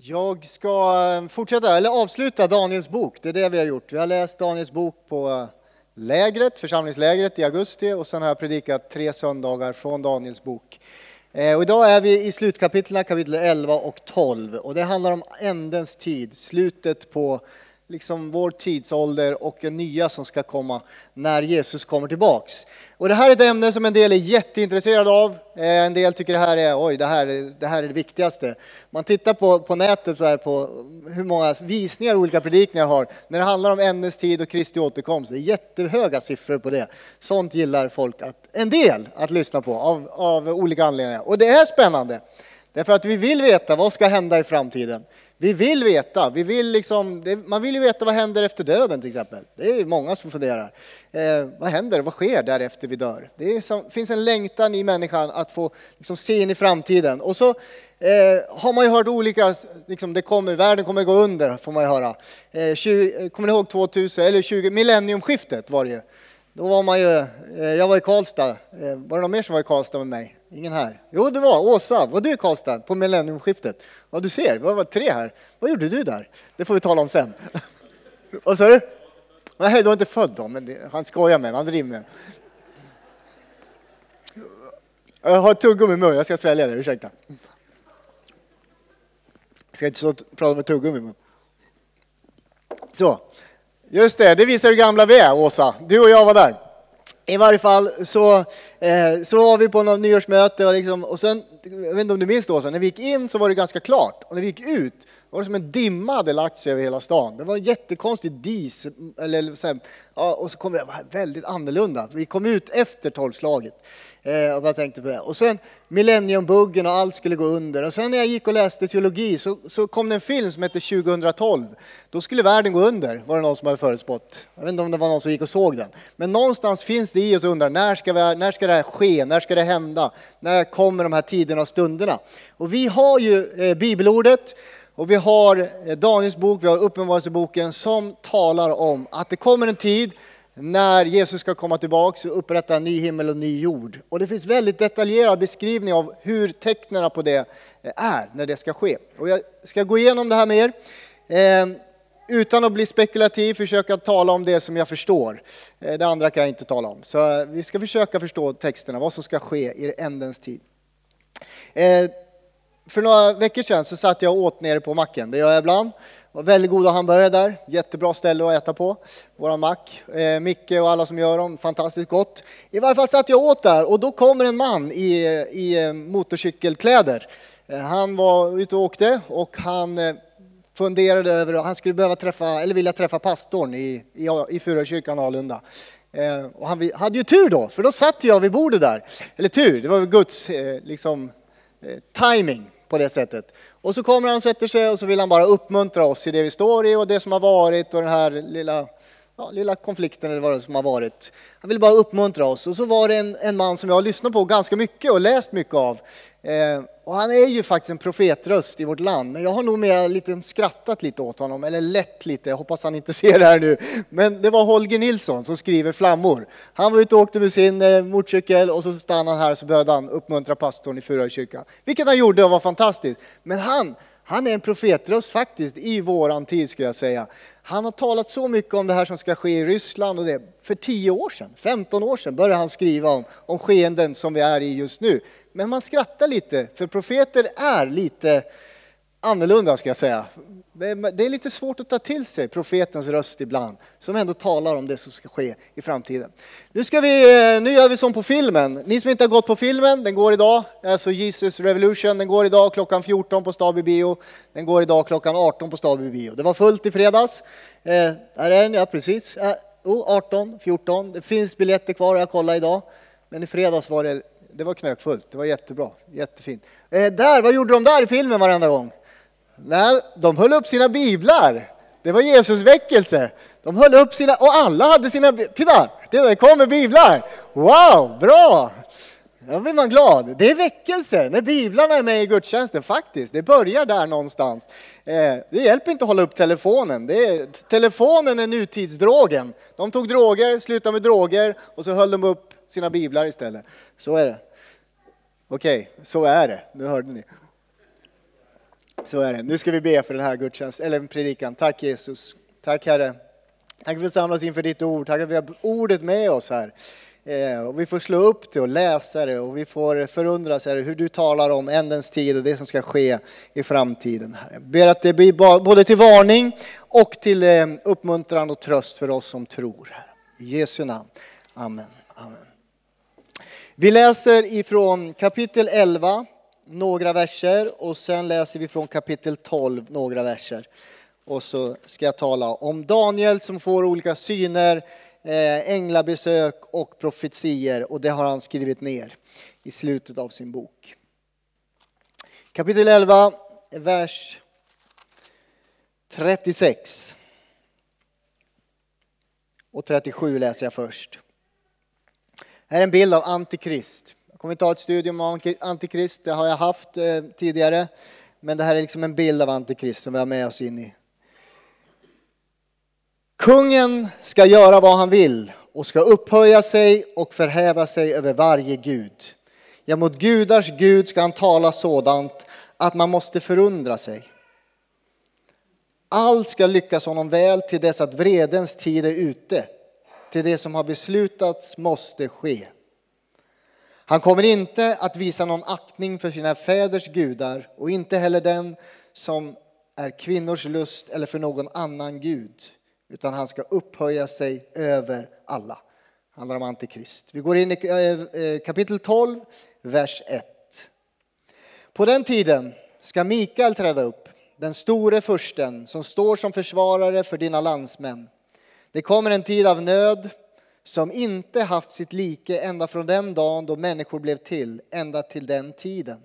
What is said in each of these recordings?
Jag ska eh, fortsätta, eller avsluta Daniels bok. Det är det vi har gjort. Vi har läst Daniels bok på eh, lägret, församlingslägret i augusti och sen har jag predikat tre söndagar från Daniels bok. Eh, och idag är vi i slutkapitlen, kapitel 11 och 12. Och det handlar om ändens tid, slutet på liksom vår tidsålder och en nya som ska komma när Jesus kommer tillbaks. Och det här är ett ämne som en del är jätteintresserade av. Eh, en del tycker det här är, oj, det här, är, det här är det viktigaste. Man tittar på, på nätet så här, på hur många visningar olika predikningar har när det handlar om ämnestid tid och Kristi återkomst. Det är jättehöga siffror på det. Sånt gillar folk, att, en del, att lyssna på av, av olika anledningar. Och det är spännande. Därför att vi vill veta vad ska hända i framtiden. Vi vill veta, vi vill liksom, man vill ju veta vad händer efter döden till exempel. Det är många som funderar. Eh, vad händer, vad sker därefter vi dör? Det som, finns en längtan i människan att få liksom, se in i framtiden. Och så eh, har man ju hört olika, liksom, det kommer, världen kommer gå under får man ju höra. Eh, 20, eh, kommer ni ihåg 2000, eller 20, millenniumskiftet var det ju. Då var man ju, eh, jag var i Karlstad, eh, var det någon mer som var i Karlstad med mig? Ingen här? Jo, det var Åsa. Var du i Karlstad på millenniumskiftet? Ja, du ser, det var tre här. Vad gjorde du där? Det får vi tala om sen. Vad sa du? Nej, du var inte född då, men det, han skojar med mig, han driver med Jag har tuggummi i munnen, jag ska svälja det, ursäkta. Jag ska inte så prata med tuggummi i munnen. Så, just det, det visar hur gamla vi är, Åsa. Du och jag var där. I varje fall så, eh, så var vi på något nyårsmöte och, liksom, och sen, jag vet inte om du minns då, så när vi gick in så var det ganska klart och när vi gick ut var det som en dimma hade lagt sig över hela stan. Det var en jättekonstig dis, eller så här, ja, och så kom vi, väldigt annorlunda. Vi kom ut efter tolvslaget. Eh, och tänkte på det. Och sen millenniumbuggen och allt skulle gå under. Och sen när jag gick och läste teologi så, så kom det en film som hette 2012. Då skulle världen gå under, var det någon som hade förutspått. Jag vet inte om det var någon som gick och såg den. Men någonstans finns det i oss och undrar, när ska, vi, när ska det här ske? När ska det hända? När kommer de här tiderna och stunderna? Och vi har ju eh, bibelordet och vi har eh, Daniels bok, vi har Uppenbarelseboken som talar om att det kommer en tid när Jesus ska komma tillbaka och upprätta en ny himmel och ny jord. Och det finns väldigt detaljerad beskrivning av hur tecknen på det eh, är, när det ska ske. Och jag ska gå igenom det här med er. Eh, utan att bli spekulativ, försöka tala om det som jag förstår. Eh, det andra kan jag inte tala om. Så eh, vi ska försöka förstå texterna, vad som ska ske i ändens tid. För några veckor sedan så satt jag och åt nere på macken, det gör jag ibland. Var väldigt goda hamburgare där, jättebra ställe att äta på, våran mack. Eh, Micke och alla som gör dem, fantastiskt gott. I varje fall satt jag och åt där och då kommer en man i, i eh, motorcykelkläder. Eh, han var ute och åkte och han eh, funderade över att han skulle behöva träffa, eller vilja träffa pastorn i, i, i Furukyrkan Alunda. Eh, och han hade ju tur då, för då satt jag vid bordet där. Eller tur, det var Guds eh, liksom, eh, timing på det sättet. Och så kommer han och sätter sig och så vill han bara uppmuntra oss i det vi står i och det som har varit och den här lilla, ja, lilla konflikten eller vad det som har varit. Han vill bara uppmuntra oss. Och så var det en, en man som jag har lyssnat på ganska mycket och läst mycket av. Eh, och han är ju faktiskt en profetröst i vårt land, men jag har nog mer lite skrattat lite åt honom, eller lätt lite, jag hoppas han inte ser det här nu. Men det var Holger Nilsson som skriver Flammor. Han var ute och åkte med sin eh, motorcykel och så stannade han här och så började han uppmuntra pastorn i Furö kyrka. Vilket han gjorde och var fantastiskt. Men han, han är en profetröst faktiskt i våran tid skulle jag säga. Han har talat så mycket om det här som ska ske i Ryssland och det. För 10 år sedan, 15 år sedan började han skriva om, om skeenden som vi är i just nu. Men man skrattar lite, för profeter är lite annorlunda ska jag säga. Det är lite svårt att ta till sig profetens röst ibland, som ändå talar om det som ska ske i framtiden. Nu, ska vi, eh, nu gör vi som på filmen. Ni som inte har gått på filmen, den går idag, alltså Jesus Revolution, den går idag klockan 14 på Staby bio. Den går idag klockan 18 på Staby bio. Det var fullt i fredags. Eh, där är den, ja precis. Eh, oh, 18, 14, det finns biljetter kvar, jag kollade idag. Men i fredags var det, det var knökfullt, det var jättebra, jättefint. Eh, där, vad gjorde de där i filmen varenda gång? Nej, de höll upp sina biblar. Det var Jesus väckelse. De höll upp sina, och alla hade sina, titta, det kommer biblar. Wow, bra! Då blir man glad. Det är väckelse, när biblarna är med i gudstjänsten faktiskt. Det börjar där någonstans. Eh, det hjälper inte att hålla upp telefonen. Det är, telefonen är nutidsdrogen. De tog droger, slutade med droger och så höll de upp sina biblar istället. Så är det. Okej, så är det. Nu hörde ni. Så är det. Nu ska vi be för den här gudstjänsten, eller predikan. Tack Jesus. Tack Herre. Tack för att vi samlas inför ditt ord. Tack att vi har ordet med oss här. Eh, och vi får slå upp det och läsa det och vi får förundras Herre, hur du talar om ändens tid och det som ska ske i framtiden. Herre. Ber att det blir både till varning och till eh, uppmuntran och tröst för oss som tror. Herre. I Jesu namn. Amen. Amen. Vi läser ifrån kapitel 11 några verser och sen läser vi från kapitel 12 några verser. Och så ska jag tala om Daniel som får olika syner, eh, änglabesök och profetier och det har han skrivit ner i slutet av sin bok. Kapitel 11, vers 36 och 37 läser jag först. Här är en bild av Antikrist. Jag kommer inte ha ett studium om Antikrist, det har jag haft eh, tidigare. Men det här är liksom en bild av Antikrist som vi har med oss in i. Kungen ska göra vad han vill och ska upphöja sig och förhäva sig över varje gud. Ja, mot gudars gud ska han tala sådant att man måste förundra sig. Allt ska lyckas honom väl till dess att vredens tid är ute. Till det som har beslutats måste ske. Han kommer inte att visa någon aktning för sina fäders gudar och inte heller den som är kvinnors lust eller för någon annan gud, utan han ska upphöja sig över alla. Det handlar om Antikrist. Vi går in i eh, eh, kapitel 12, vers 1. På den tiden ska Mikael träda upp, den store fursten som står som försvarare för dina landsmän. Det kommer en tid av nöd som inte haft sitt like ända från den dagen då människor blev till, ända till den tiden.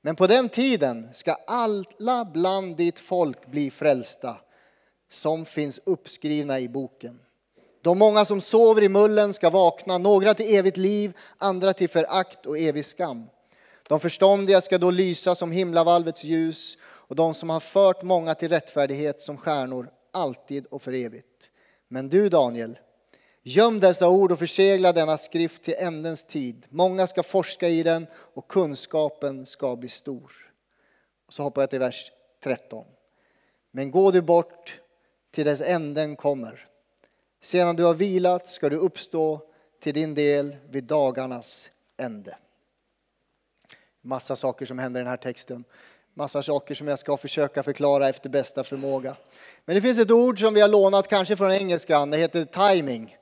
Men på den tiden ska alla bland ditt folk bli frälsta, som finns uppskrivna i boken. De många som sover i mullen ska vakna, några till evigt liv, andra till förakt och evig skam. De förståndiga ska då lysa som himlavalvets ljus och de som har fört många till rättfärdighet som stjärnor, alltid och för evigt. Men du Daniel, Göm dessa ord och försegla denna skrift till ändens tid. Många ska forska i den och kunskapen ska bli stor. Och så hoppar jag till vers 13. Men gå du bort till dess änden kommer. Sedan du har vilat ska du uppstå till din del vid dagarnas ände. Massa saker som händer i den här texten. Massa saker som jag ska försöka förklara efter bästa förmåga. Men det finns ett ord som vi har lånat kanske från engelskan. Det heter timing.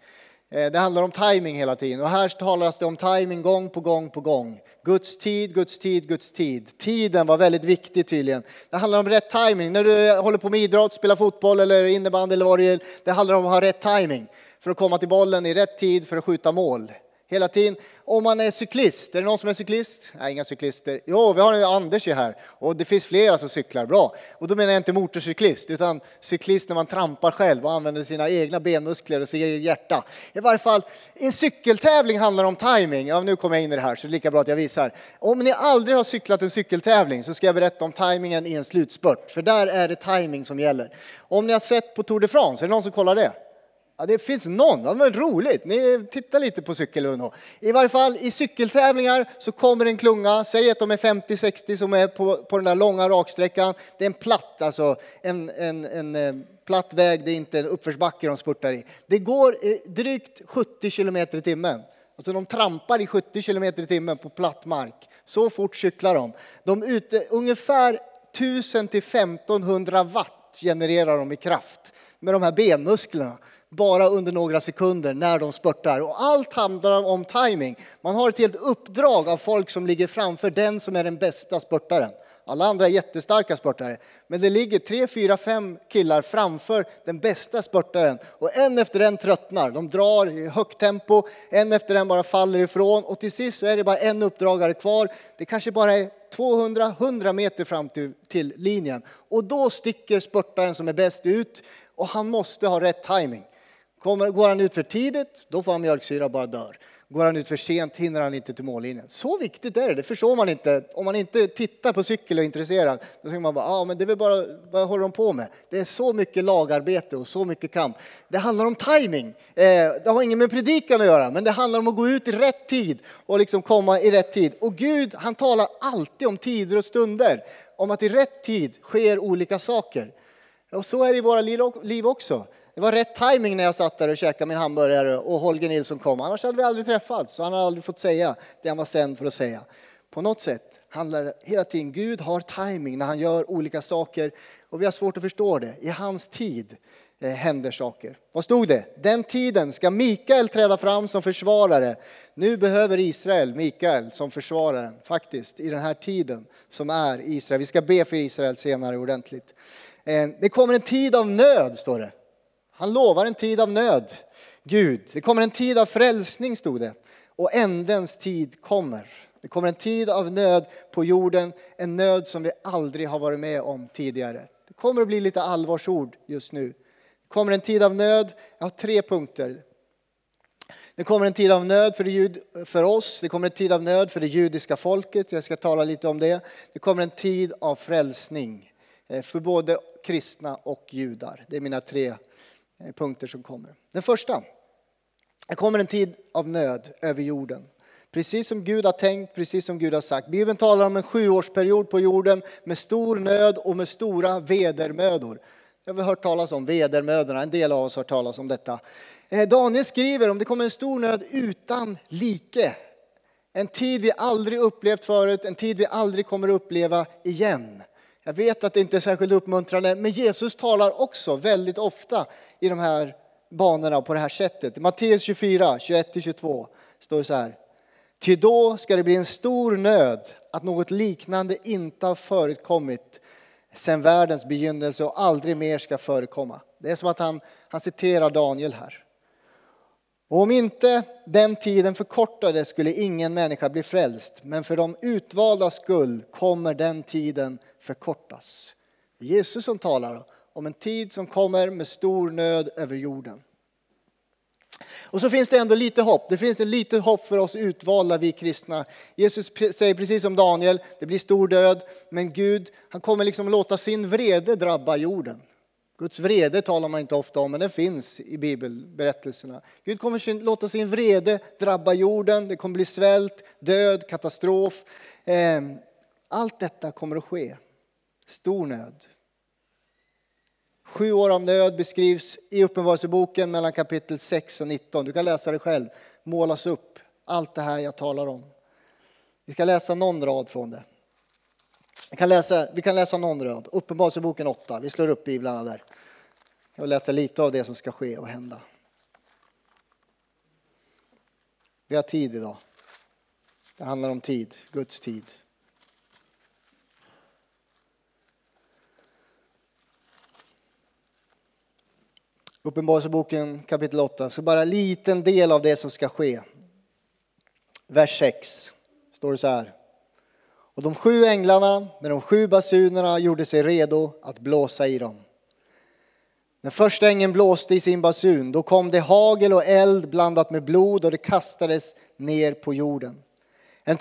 Eh, det handlar om timing hela tiden och här talas det om timing gång på gång på gång. Guds tid, Guds tid, Guds tid. Tiden var väldigt viktig tydligen. Det handlar om rätt timing. När du håller på med idrott, spelar fotboll eller innebandy eller vad det är, det handlar om att ha rätt timing för att komma till bollen i rätt tid för att skjuta mål hela tiden. Om man är cyklist, är det någon som är cyklist? Nej, inga cyklister. Jo, vi har en Anders här och det finns flera som cyklar bra. Och då menar jag inte motorcyklist, utan cyklist när man trampar själv och använder sina egna benmuskler och sitt hjärta. I varje fall, en cykeltävling handlar om timing. Ja, nu kommer jag in i det här så det är lika bra att jag visar. Om ni aldrig har cyklat en cykeltävling så ska jag berätta om timingen i en slutspurt, för där är det timing som gäller. Om ni har sett på Tour de France, är det någon som kollar det? Ja, det finns någon, det var roligt. Ni tittar lite på cykel I varje fall i cykeltävlingar så kommer en klunga, säg att de är 50-60 som är på, på den där långa raksträckan. Det är en platt, alltså en, en, en eh, platt väg, det är inte en uppförsbacke de spurtar i. Det går eh, drygt 70 kilometer i timmen. Alltså de trampar i 70 kilometer i timmen på platt mark. Så fort cyklar de. de ute, ungefär 1000 till 1500 watt genererar de i kraft med de här benmusklerna bara under några sekunder när de spurtar. Och allt handlar om timing. Man har ett helt uppdrag av folk som ligger framför den som är den bästa spurtaren. Alla andra är jättestarka spurtare, men det ligger tre, fyra, fem killar framför den bästa spurtaren och en efter en tröttnar. De drar i högt tempo, en efter en bara faller ifrån och till sist så är det bara en uppdragare kvar. Det kanske bara är 200-100 meter fram till, till linjen och då sticker spurtaren som är bäst ut och han måste ha rätt timing. Kommer, går han ut för tidigt, då får han mjölksyra och bara dör. Går han ut för sent hinner han inte till mållinjen. Så viktigt är det, det förstår man inte. Om man inte tittar på cykel och är intresserad, då tänker man bara, ja men det är väl bara, vad håller de på med? Det är så mycket lagarbete och så mycket kamp. Det handlar om timing. Eh, det har inget med predikan att göra, men det handlar om att gå ut i rätt tid och liksom komma i rätt tid. Och Gud, han talar alltid om tider och stunder. om att i rätt tid sker olika saker. Och så är det i våra liv också. Det var rätt timing när jag satt där och käkade min hamburgare och Holger Nilsson kom. Annars hade vi aldrig träffats och han hade aldrig fått säga det han var sänd för att säga. På något sätt handlar det hela tiden, Gud har timing när han gör olika saker och vi har svårt att förstå det. I hans tid eh, händer saker. Vad stod det? Den tiden ska Mikael träda fram som försvarare. Nu behöver Israel Mikael som försvarare faktiskt i den här tiden som är Israel. Vi ska be för Israel senare ordentligt. Eh, det kommer en tid av nöd, står det. Han lovar en tid av nöd. Gud, det kommer en tid av frälsning, stod det. Och ändens tid kommer. Det kommer en tid av nöd på jorden, en nöd som vi aldrig har varit med om tidigare. Det kommer att bli lite allvarsord just nu. Det kommer en tid av nöd, jag har tre punkter. Det kommer en tid av nöd för, jud, för oss, det kommer en tid av nöd för det judiska folket, jag ska tala lite om det. Det kommer en tid av frälsning eh, för både kristna och judar. Det är mina tre Eh, punkter som kommer. Den första, det kommer en tid av nöd över jorden. Precis som Gud har tänkt, precis som Gud har sagt. Bibeln talar om en sjuårsperiod på jorden med stor nöd och med stora vedermödor. Jag har hört talas om vedermödorna, en del av oss har hört talas om detta. Eh, Daniel skriver om det kommer en stor nöd utan like. En tid vi aldrig upplevt förut, en tid vi aldrig kommer uppleva igen. Jag vet att det inte är särskilt uppmuntrande, men Jesus talar också väldigt ofta i de här banorna på det här sättet. I Matteus 24, 21-22 står det så här. Till då ska det bli en stor nöd att något liknande inte har förekommit sedan världens begynnelse och aldrig mer ska förekomma. Det är som att han, han citerar Daniel här. Och om inte den tiden förkortades skulle ingen människa bli frälst, men för de utvalda skull kommer den tiden förkortas. Jesus som talar om en tid som kommer med stor nöd över jorden. Och så finns det ändå lite hopp. Det finns en lite hopp för oss utvalda, vi kristna. Jesus säger precis som Daniel, det blir stor död, men Gud han kommer liksom låta sin vrede drabba jorden. Guds vrede talar man inte ofta om, men den finns i bibelberättelserna. Gud kommer låta sin vrede drabba jorden, det kommer bli svält, död, katastrof. Ehm, allt detta kommer att ske. Stor nöd. Sju år av nöd beskrivs i Uppenbarelseboken mellan kapitel 6 och 19. Du kan läsa det själv. Målas upp allt det här jag talar om. Vi ska läsa någon rad från det. Vi kan läsa, vi kan läsa någon rad. Uppenbarelseboken 8. Vi slår upp biblarna där. Jag vill läsa lite av det som ska ske och hända. Vi har tid idag. Det handlar om tid, Guds tid. Uppenbarelseboken kapitel 8, så bara en liten del av det som ska ske. Vers 6 står det så här. Och de sju änglarna med de sju basunerna gjorde sig redo att blåsa i dem. När första ängeln blåste i sin basun, då kom det hagel och eld blandat med blod och det kastades ner på jorden. En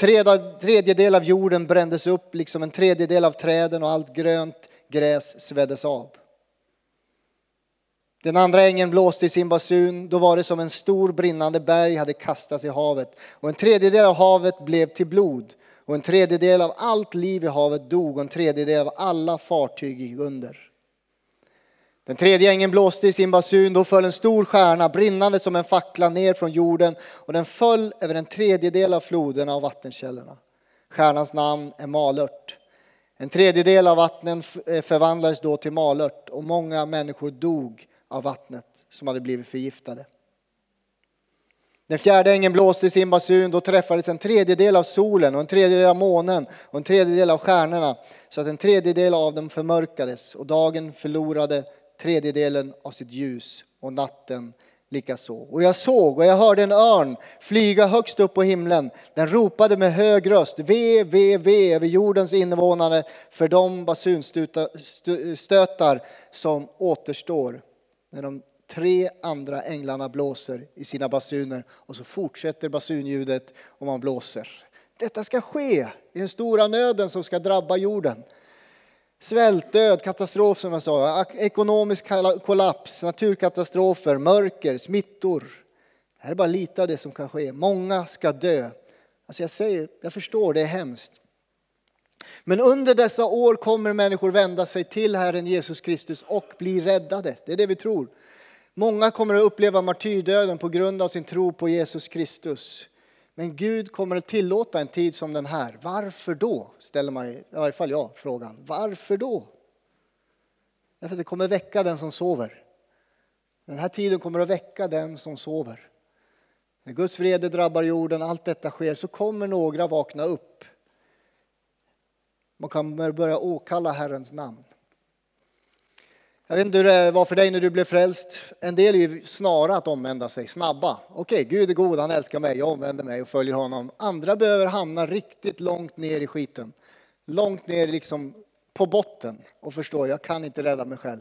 tredjedel av jorden brändes upp, liksom en tredjedel av träden och allt grönt gräs sveddes av. Den andra ängeln blåste i sin basun, då var det som en stor brinnande berg hade kastats i havet. Och en tredjedel av havet blev till blod, och en tredjedel av allt liv i havet dog, och en tredjedel av alla fartyg gick under. Den tredje ängeln blåste i sin basun, då föll en stor stjärna brinnande som en fackla ner från jorden, och den föll över en tredjedel av floderna och vattenkällorna. Stjärnans namn är malört. En tredjedel av vattnen eh, förvandlades då till malört, och många människor dog av vattnet som hade blivit förgiftade. Den fjärde ängeln blåste i sin basun, då träffades en tredjedel av solen och en tredjedel av månen och en tredjedel av stjärnorna så att en tredjedel av dem förmörkades och dagen förlorade tredjedelen av sitt ljus och natten likaså. Och jag såg och jag hörde en örn flyga högst upp på himlen. Den ropade med hög röst, ve, ve, ve över jordens invånare för de basunstötar som återstår när de tre andra änglarna blåser i sina basuner och så fortsätter basunljudet och man blåser. Detta ska ske i den stora nöden som ska drabba jorden. Svält, död, katastrof som jag sa, ekonomisk kollaps, naturkatastrofer, mörker, smittor. Det här är bara lite av det som kan ske. Många ska dö. Alltså jag säger, jag förstår, det är hemskt. Men under dessa år kommer människor vända sig till Herren Jesus Kristus och bli räddade. Det är det vi tror. Många kommer att uppleva martyrdöden på grund av sin tro på Jesus Kristus. Men Gud kommer att tillåta en tid som den här. Varför då? Ställer man i varje fall jag frågan. Varför då? Därför att det kommer väcka den som sover. Den här tiden kommer att väcka den som sover. När Guds vrede drabbar jorden, allt detta sker, så kommer några vakna upp. Man kan börja åkalla Herrens namn. Jag vet inte hur det var för dig när du blev frälst. En del är ju snara att omvända sig, snabba. Okej, Gud är god, han älskar mig, jag omvänder mig och följer honom. Andra behöver hamna riktigt långt ner i skiten. Långt ner liksom på botten och förstå, jag kan inte rädda mig själv.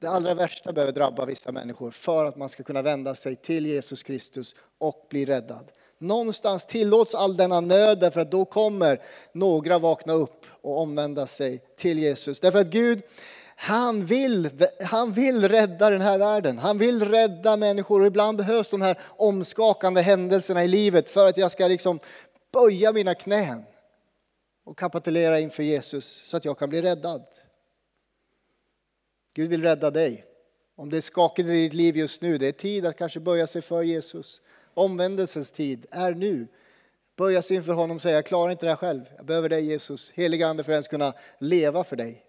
Det allra värsta behöver drabba vissa människor för att man ska kunna vända sig till Jesus Kristus och bli räddad. Någonstans tillåts all denna nöd därför att då kommer några vakna upp och omvända sig till Jesus. Därför att Gud, han vill, han vill rädda den här världen. Han vill rädda människor och ibland behövs de här omskakande händelserna i livet för att jag ska liksom böja mina knän och kapitulera inför Jesus så att jag kan bli räddad. Gud vill rädda dig. Om det är skakigt i ditt liv just nu, det är tid att kanske böja sig för Jesus. Omvändelsens tid är nu. Böja sig inför honom och säga, jag klarar inte det här själv. Jag behöver dig Jesus, heliga Ande för att ens kunna leva för dig.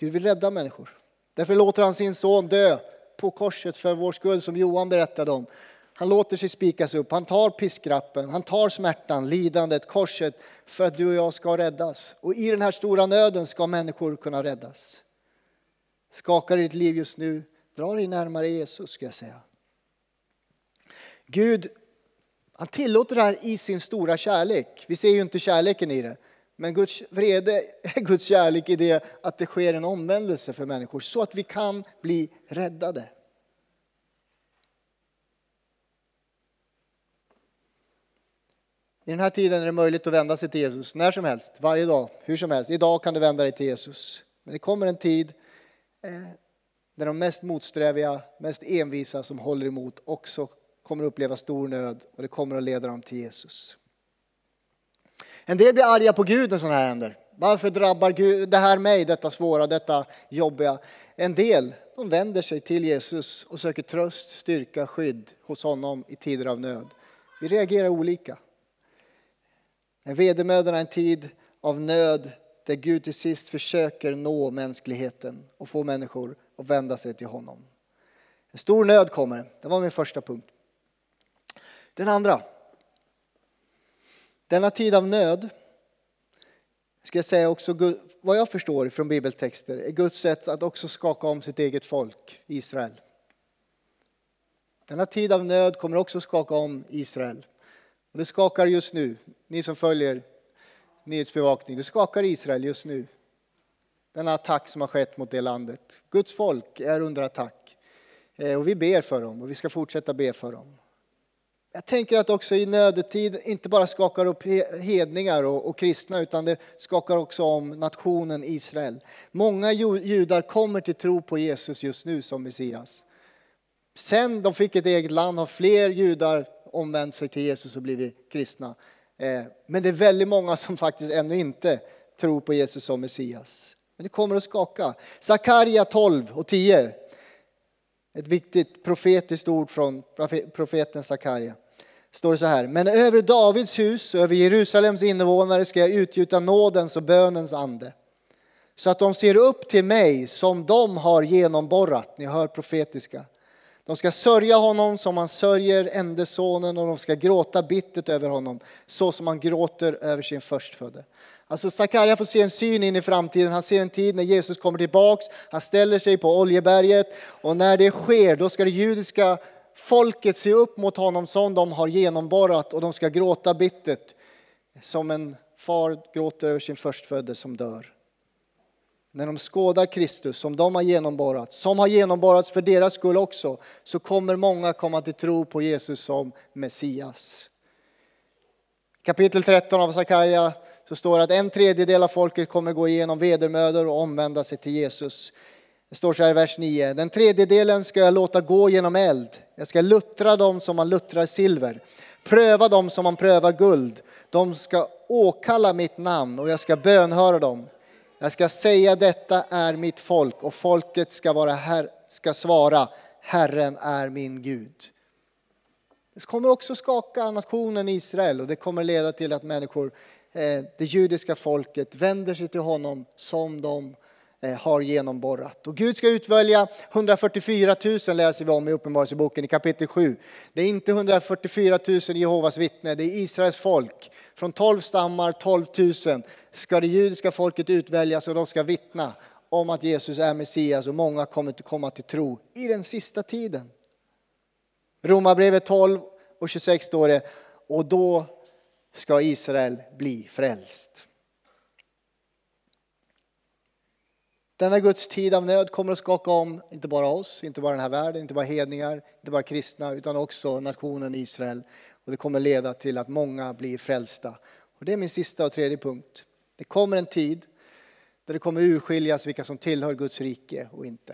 Gud vill rädda människor. Därför låter han sin son dö på korset för vår skull som Johan berättade om. Han låter sig spikas upp, han tar piskrappen, han tar smärtan, lidandet, korset för att du och jag ska räddas. Och i den här stora nöden ska människor kunna räddas. Skakar ditt liv just nu, dra dig närmare Jesus ska jag säga. Gud, han tillåter det här i sin stora kärlek. Vi ser ju inte kärleken i det. Men Guds vrede är Guds kärlek i det att det sker en omvändelse för människor så att vi kan bli räddade. I den här tiden är det möjligt att vända sig till Jesus när som helst, varje dag, hur som helst. Idag kan du vända dig till Jesus. Men det kommer en tid eh, där de mest motsträviga, mest envisa som håller emot också kommer att uppleva stor nöd och det kommer att leda dem till Jesus. En del blir arga på Gud när sådana här händer. Varför drabbar Gud det här mig, detta svåra, detta jobbiga? En del de vänder sig till Jesus och söker tröst, styrka, skydd hos honom i tider av nöd. Vi reagerar olika. En vedermödan är en tid av nöd där Gud till sist försöker nå mänskligheten och få människor att vända sig till honom. En stor nöd kommer, det var min första punkt. Den andra. Denna tid av nöd, ska jag säga också, vad jag förstår från bibeltexter, är Guds sätt att också skaka om sitt eget folk, Israel. Denna tid av nöd kommer också skaka om Israel. Och det skakar just nu, ni som följer nyhetsbevakning, det skakar Israel just nu. Denna attack som har skett mot det landet. Guds folk är under attack. Eh, och vi ber för dem och vi ska fortsätta be för dem. Jag tänker att också i nödetid inte bara skakar upp hedningar och, och, kristna utan det skakar också om nationen Israel. Många judar kommer till tro på Jesus just nu som Messias. Sen de fick ett eget land har fler judar omvänt sig till Jesus och blivit kristna. Eh, men det är väldigt många som faktiskt ännu inte tror på Jesus som Messias. Men det kommer att skaka. Sakarja 12 och 10. Ett viktigt profetiskt ord från profeten Sakarja. Står det så här. Men över Davids hus och över Jerusalems invånare ska jag utgjuta nådens och bönens ande. Så att de ser upp till mig som de har genomborrat. Ni hör profetiska. De ska sörja honom som man sörjer ende sonen och de ska gråta bittert över honom så som man gråter över sin förstfödde. Alltså Sakarja får se en syn in i framtiden. Han ser en tid när Jesus kommer tillbaks. Han ställer sig på Oljeberget och när det sker då ska det judiska folket se upp mot honom som de har genomborrat och de ska gråta bittert som en far gråter över sin förstfödde som dör när de skådar Kristus som de har genomborrat, som har genomborrats för deras skull också, så kommer många komma till tro på Jesus som Messias. Kapitel 13 av Sakarja så står det att en tredjedel av folket kommer gå igenom vedermödor och omvända sig till Jesus. Det står så här i vers 9. Den tredjedelen ska jag låta gå genom eld. Jag ska luttra dem som man luttrar silver. Pröva dem som man prövar guld. De ska åkalla mitt namn och jag ska bönhöra dem. Jag ska säga detta är mitt folk och folket ska, vara här, ska svara Herren är min Gud. Det kommer också skaka nationen Israel och det kommer leda till att människor, Eh, det judiska folket, vänder sig till honom som de eh, har genomborrat. Och Gud ska utvälja 144 000 läser vi om i Uppenbarelseboken i kapitel 7. Det är inte 144 000 Jehovas vittnen, det är Israels folk. Från 12 stammar, 12 000, ska det judiska folket utväljas och de ska vittna om att Jesus är Messias och många kommer att komma till tro i den sista tiden. Romarbrevet 12 och 26 står det, och då ska Israel bli frälst. Denna Guds tid av nöd kommer att skaka om, inte bara oss, inte bara den här världen, inte bara hedningar, inte bara kristna, utan också nationen Israel. Och det kommer leda till att många blir frälsta. Och det är min sista och tredje punkt. Det kommer en tid där det kommer urskiljas vilka som tillhör Guds rike och inte.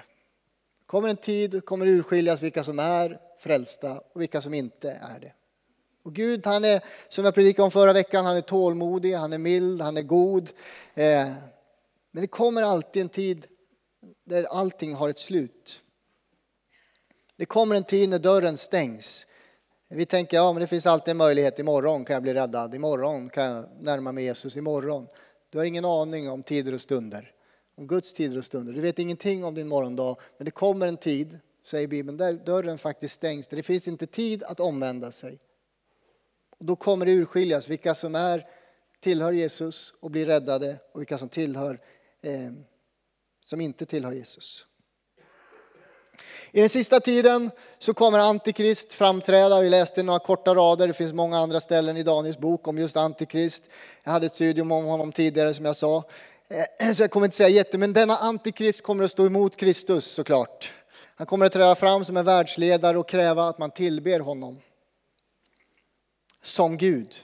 Det kommer en tid då kommer urskiljas vilka som är frälsta och vilka som inte är det. Och Gud, han är, som jag predikade om förra veckan, han är tålmodig, han är mild, han är god. Eh, men det kommer alltid en tid där allting har ett slut. Det kommer en tid när dörren stängs. Vi tänker, ja men det finns alltid en möjlighet, imorgon kan jag bli räddad, imorgon kan jag närma mig Jesus, imorgon. Du har ingen aning om tider och stunder, om Guds tider och stunder. Du vet ingenting om din morgondag, men det kommer en tid, säger Bibeln, där dörren faktiskt stängs, där det finns inte tid att omvända sig. Och då kommer det urskiljas vilka som är, tillhör Jesus och blir räddade och vilka som tillhör, eh, som inte tillhör Jesus. I den sista tiden så kommer Antikrist framträda. Vi läste några korta rader, det finns många andra ställen i Daniels bok om just Antikrist. Jag hade ett studium om honom tidigare som jag sa. Eh, så jag kommer inte säga jätte, men denna Antikrist kommer att stå emot Kristus såklart. Han kommer att träda fram som en världsledare och kräva att man tillber honom. Som Gud.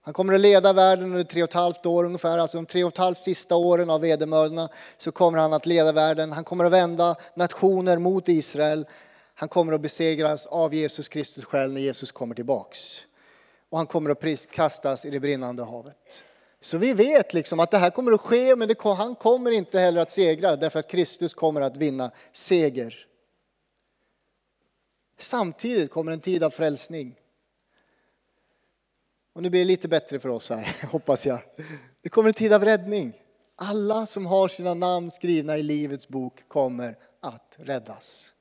Han kommer att leda världen under tre och ett halvt år ungefär, alltså de tre och ett halvt sista åren av vedermödorna så kommer han att leda världen. Han kommer att vända nationer mot Israel. Han kommer att besegras av Jesus Kristus själv när Jesus kommer tillbaks. Och han kommer att kastas i det brinnande havet. Så vi vet liksom att det här kommer att ske, men det, han kommer inte heller att segra därför att Kristus kommer att vinna seger. Samtidigt kommer en tid av frälsning. Och nu blir det lite bättre för oss här, hoppas jag. Det kommer en tid av räddning. Alla som har sina namn skrivna i Livets bok kommer att räddas.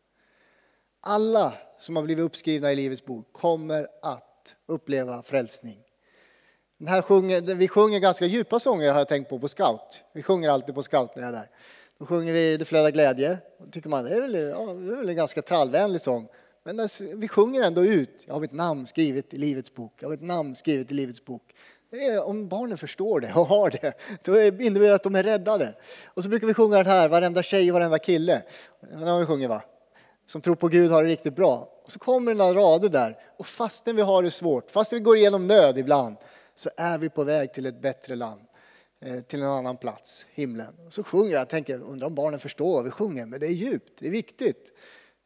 Alla som har blivit uppskrivna i Livets bok kommer att uppleva frälsning. Den här sjunger, vi sjunger ganska djupa sånger har jag tänkt på på scout. Vi sjunger alltid på scout när jag är där. Då sjunger vi Det flödar glädje. Då tycker man det är väl, ja, det är väl en ganska trallvänlig sång. Men vi sjunger ändå ut, jag har mitt namn skrivet i Livets bok, jag har mitt namn skrivet i Livets bok. Är, om barnen förstår det och har det, då innebär det att de är räddade. Och så brukar vi sjunga det här, varenda tjej och varenda kille, Den har vi sjungit va? Som tror på Gud har det riktigt bra. Och så kommer några rader där, och fastän vi har det svårt, fastän vi går igenom nöd ibland, så är vi på väg till ett bättre land eh, till en annan plats, himlen. Och så sjunger jag, tänker, undrar om barnen förstår vad vi sjunger, men det är djupt, det är viktigt.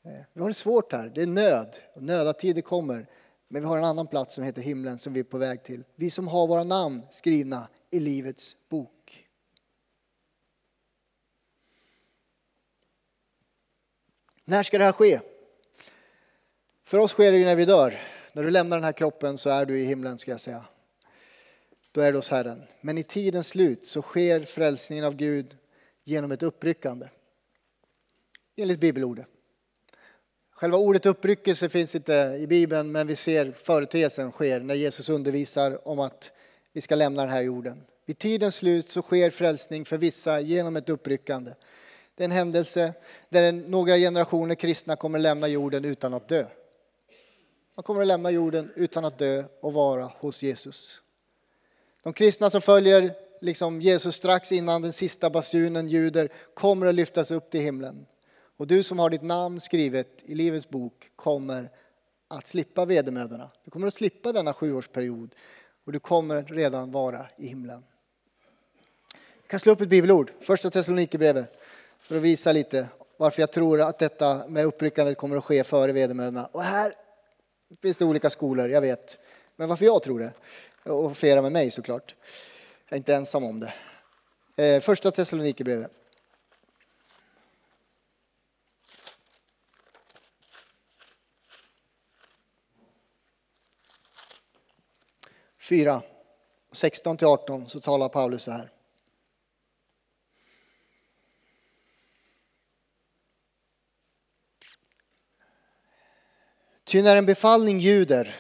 Eh, vi har det svårt här, det är nöd, och nödatider kommer. Men vi har en annan plats som heter himlen som vi är på väg till. Vi som har våra namn skrivna i Livets bok. När ska det här ske? För oss sker det ju när vi dör. När du lämnar den här kroppen så är du i himlen ska jag säga. Då är du hos Herren. Men i tidens slut så sker frälsningen av Gud genom ett uppryckande. Enligt bibelordet. Själva ordet uppryckelse finns inte i Bibeln, men vi ser företeelsen sker när Jesus undervisar om att vi ska lämna den här jorden. Vid tidens slut så sker frälsning för vissa genom ett uppryckande. Det är en händelse där några generationer kristna kommer att lämna jorden utan att dö. Man kommer att lämna jorden utan att dö och vara hos Jesus. De kristna som följer liksom Jesus strax innan den sista basunen ljuder kommer att lyftas upp till himlen. Och du som har ditt namn skrivet i Livets bok kommer att slippa vedermödorna. Du kommer att slippa denna sjuårsperiod och du kommer redan vara i himlen. Jag kan slå upp ett bibelord, första Thessalonikerbrevet, för att visa lite varför jag tror att detta med uppryckandet kommer att ske före vedermödorna. Och här finns det olika skolor, jag vet. men varför jag tror det. Och flera med mig såklart. Jag är inte ensam om det. Eh, första Thessalonikerbrevet. Fyra, 16 till 18 så talar Paulus så här. Ty när en befallning ljuder,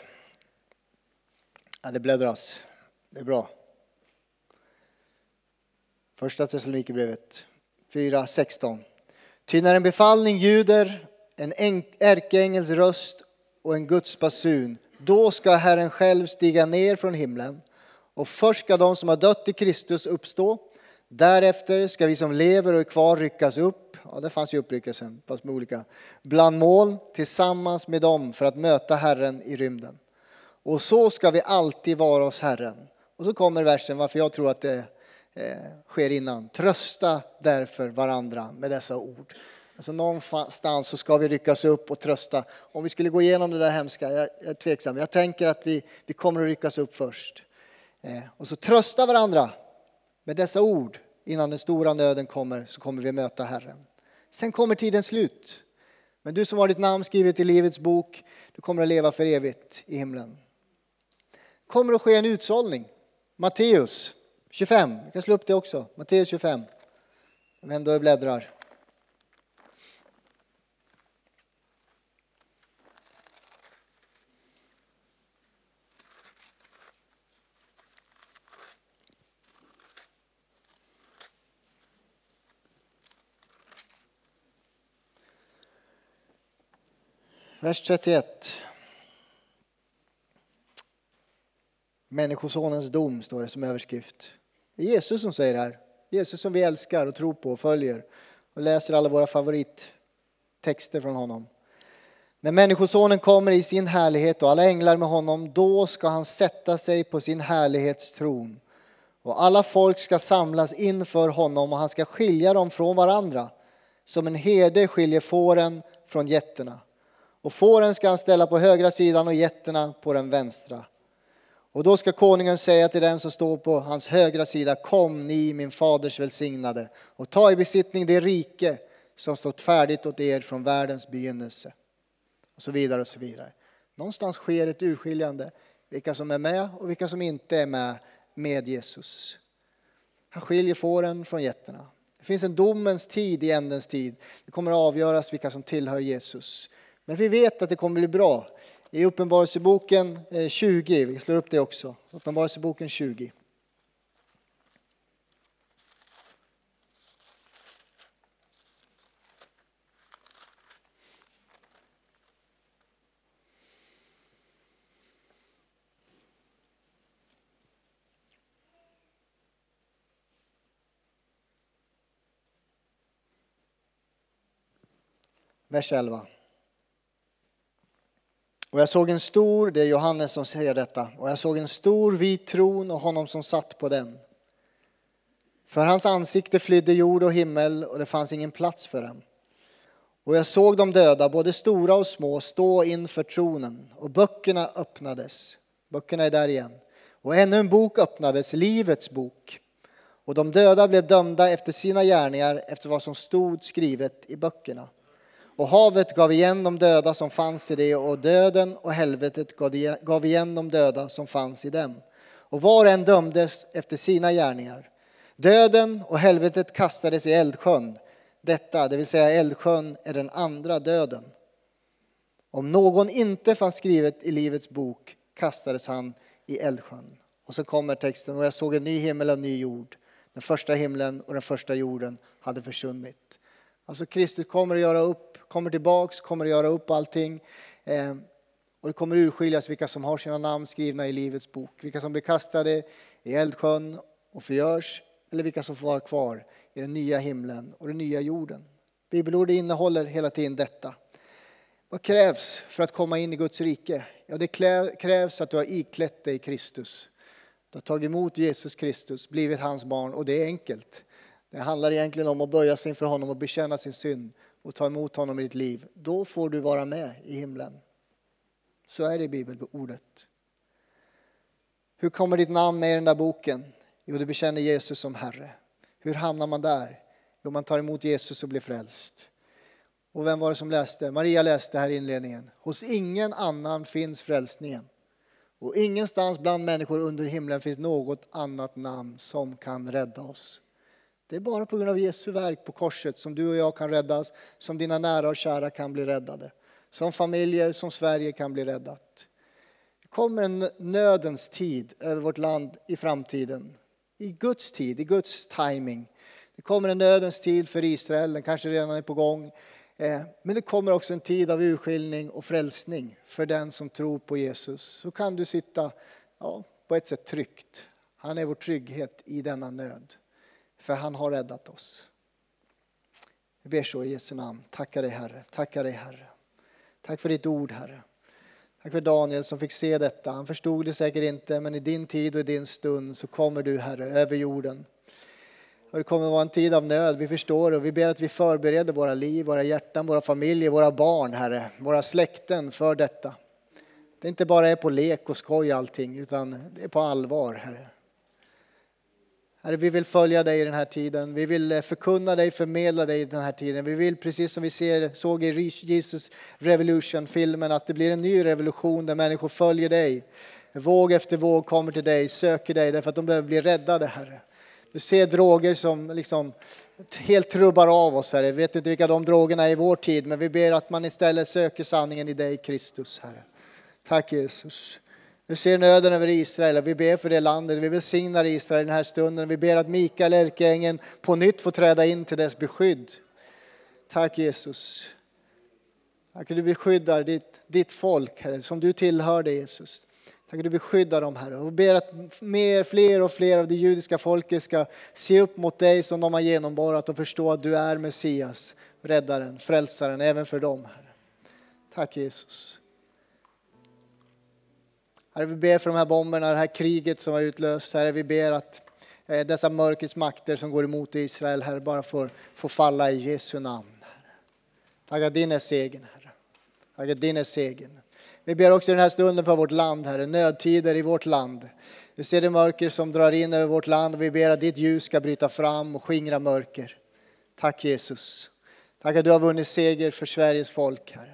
ja det bläddras, det är bra. Första Thessalonikerbrevet 4.16. Ty när en befallning ljuder, en ärkeängels röst och en Guds basun, då ska Herren själv stiga ner från himlen och först ska de som har dött i Kristus uppstå. Därefter ska vi som lever och är kvar ryckas upp, ja det fanns ju uppryckelsen, fast med olika, bland moln tillsammans med dem för att möta Herren i rymden. Och så ska vi alltid vara hos Herren. Och så kommer versen varför jag tror att det eh, sker innan. Trösta därför varandra med dessa ord. Alltså någonstans så ska vi ryckas upp och trösta. Om vi skulle gå igenom det där hemska, jag är tveksam. Jag tänker att vi, vi kommer att ryckas upp först. Eh, och så trösta varandra med dessa ord. Innan den stora nöden kommer så kommer vi möta Herren. Sen kommer tiden slut. Men du som har ditt namn skrivet i Livets bok, du kommer att leva för evigt i himlen. Det kommer att ske en utsållning. Matteus 25, vi kan slå upp det också. Matteus 25. Om ändå bläddrar. Vers 31. Människosonens dom står det som överskrift. Det är Jesus som säger det här. Jesus som vi älskar och tror på och följer och läser alla våra favorittexter från honom. När Människosonen kommer i sin härlighet och alla änglar med honom, då ska han sätta sig på sin härlighetstron. Och alla folk ska samlas inför honom och han ska skilja dem från varandra, som en herde skiljer fåren från getterna. Och fåren ska han ställa på högra sidan och getterna på den vänstra. Och då ska konungen säga till den som står på hans högra sida, kom ni min faders välsignade och ta i besittning det rike som stått färdigt åt er från världens begynnelse. Och så vidare och så vidare. Någonstans sker ett urskiljande, vilka som är med och vilka som inte är med med Jesus. Han skiljer fåren från getterna. Det finns en domens tid i ändens tid. Det kommer att avgöras vilka som tillhör Jesus. Men vi vet att det kommer bli bra. I Uppenbarelseboken eh, 20, vi slår upp det också. Uppenbarelseboken 20. Vers 11. Och jag såg en stor, det är Johannes som säger detta, och jag såg en stor vit tron och honom som satt på den. För hans ansikte flydde jord och himmel och det fanns ingen plats för dem. Och jag såg de döda, både stora och små, stå inför tronen och böckerna öppnades. Böckerna är där igen. Och ännu en bok öppnades, Livets bok. Och de döda blev dömda efter sina gärningar, efter vad som stod skrivet i böckerna. Och havet gav igen de döda som fanns i det och döden och helvetet gav igen de döda som fanns i dem. Och var och en dömdes efter sina gärningar. Döden och helvetet kastades i eldsjön. Detta, det vill säga eldsjön, är den andra döden. Om någon inte fanns skrivet i Livets bok kastades han i eldsjön. Och så kommer texten, och jag såg en ny himmel och en ny jord. Den första himlen och den första jorden hade försvunnit. Alltså Kristus kommer att göra upp, kommer tillbaks, kommer att göra upp allting. Eh, och det kommer urskiljas vilka som har sina namn skrivna i Livets bok. Vilka som blir kastade i eldsjön och förgörs. Eller vilka som får vara kvar i den nya himlen och den nya jorden. Bibelordet innehåller hela tiden detta. Vad krävs för att komma in i Guds rike? Ja, det krävs att du har iklätt dig Kristus. Du har tagit emot Jesus Kristus, blivit hans barn och det är enkelt. Det handlar egentligen om att böja sig inför honom och bekänna sin synd och ta emot honom i ditt liv. Då får du vara med i himlen. Så är det i bibelordet. Hur kommer ditt namn med i den där boken? Jo, du bekänner Jesus som Herre. Hur hamnar man där? Jo, man tar emot Jesus och blir frälst. Och vem var det som läste? Maria läste här i inledningen. Hos ingen annan finns frälsningen. Och ingenstans bland människor under himlen finns något annat namn som kan rädda oss. Det är bara på grund av Jesu verk på korset som du och jag kan räddas, som dina nära och kära kan bli räddade. Som familjer, som Sverige kan bli räddat. Det kommer en nödens tid över vårt land i framtiden. I Guds tid, i Guds timing. Det kommer en nödens tid för Israel, den kanske redan är på gång. Eh, men det kommer också en tid av urskiljning och frälsning för den som tror på Jesus. Så kan du sitta ja, på ett sätt tryggt. Han är vår trygghet i denna nöd. För han har räddat oss. Vi ber så i Jesu namn. Tackar dig Herre. Tackar dig Herre. Tack för ditt ord Herre. Tack för Daniel som fick se detta. Han förstod det säkert inte men i din tid och i din stund så kommer du Herre över jorden. Och det kommer att vara en tid av nöd, vi förstår det och vi ber att vi förbereder våra liv, våra hjärtan, våra familjer, våra barn, Herre, våra släkten för detta. Det inte bara är på lek och skoj allting, utan det är på allvar, Herre. Herre, vi vill följa dig i den här tiden. Vi vill eh, förkunna dig, förmedla dig i den här tiden. Vi vill, precis som vi ser, såg i Jesus Revolution-filmen, att det blir en ny revolution där människor följer dig. Våg efter våg kommer till dig, söker dig därför att de behöver bli räddade, Herre. Du ser droger som liksom helt trubbar av oss, Herre. Jag vet inte vilka de drogerna är i vår tid, men vi ber att man istället söker sanningen i dig, Kristus, Herre. Tack Jesus. Vi ser nöden över Israel och vi ber för det landet. Vi välsignar Israel i den här stunden. Vi ber att Mikael, ärkeängeln, på nytt får träda in till dess beskydd. Tack Jesus. Tack att du beskyddar ditt, ditt folk, Herre, som du tillhörde Jesus. Tack att du beskyddar dem, Herre. Och ber att mer, fler och fler av det judiska folket ska se upp mot dig som de har genomborrat och förstå att du är Messias, räddaren, frälsaren, även för dem, Herre. Tack Jesus. Herre, vi ber för de här bomberna, det här kriget som har utlöst. Herre, vi ber att eh, dessa mörkrets makter som går emot Israel, Herre, bara får, får falla i Jesu namn. Herre. Tack att din är segern, Herre. Tack att din är segern. Vi ber också i den här stunden för vårt land, Herre, nödtider i vårt land. Vi ser det mörker som drar in över vårt land och vi ber att ditt ljus ska bryta fram och skingra mörker. Tack Jesus. Tack att du har vunnit seger för Sveriges folk, Herre.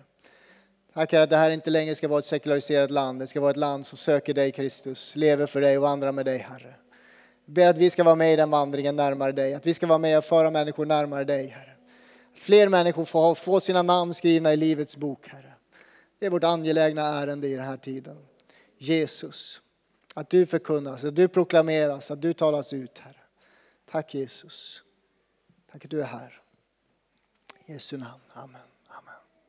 Tack Herre att det här inte längre ska vara ett sekulariserat land. Det ska vara ett land som söker dig Kristus, lever för dig och vandrar med dig Herre. Jag ber att vi ska vara med i den vandringen närmare dig. Att vi ska vara med och föra människor närmare dig Herre. Att fler människor får få sina namn skrivna i Livets bok Herre. Det är vårt angelägna ärende i den här tiden. Jesus, att du förkunnas, att du proklameras, att du talas ut Herre. Tack Jesus. Tack att du är här. I Jesu namn. Amen.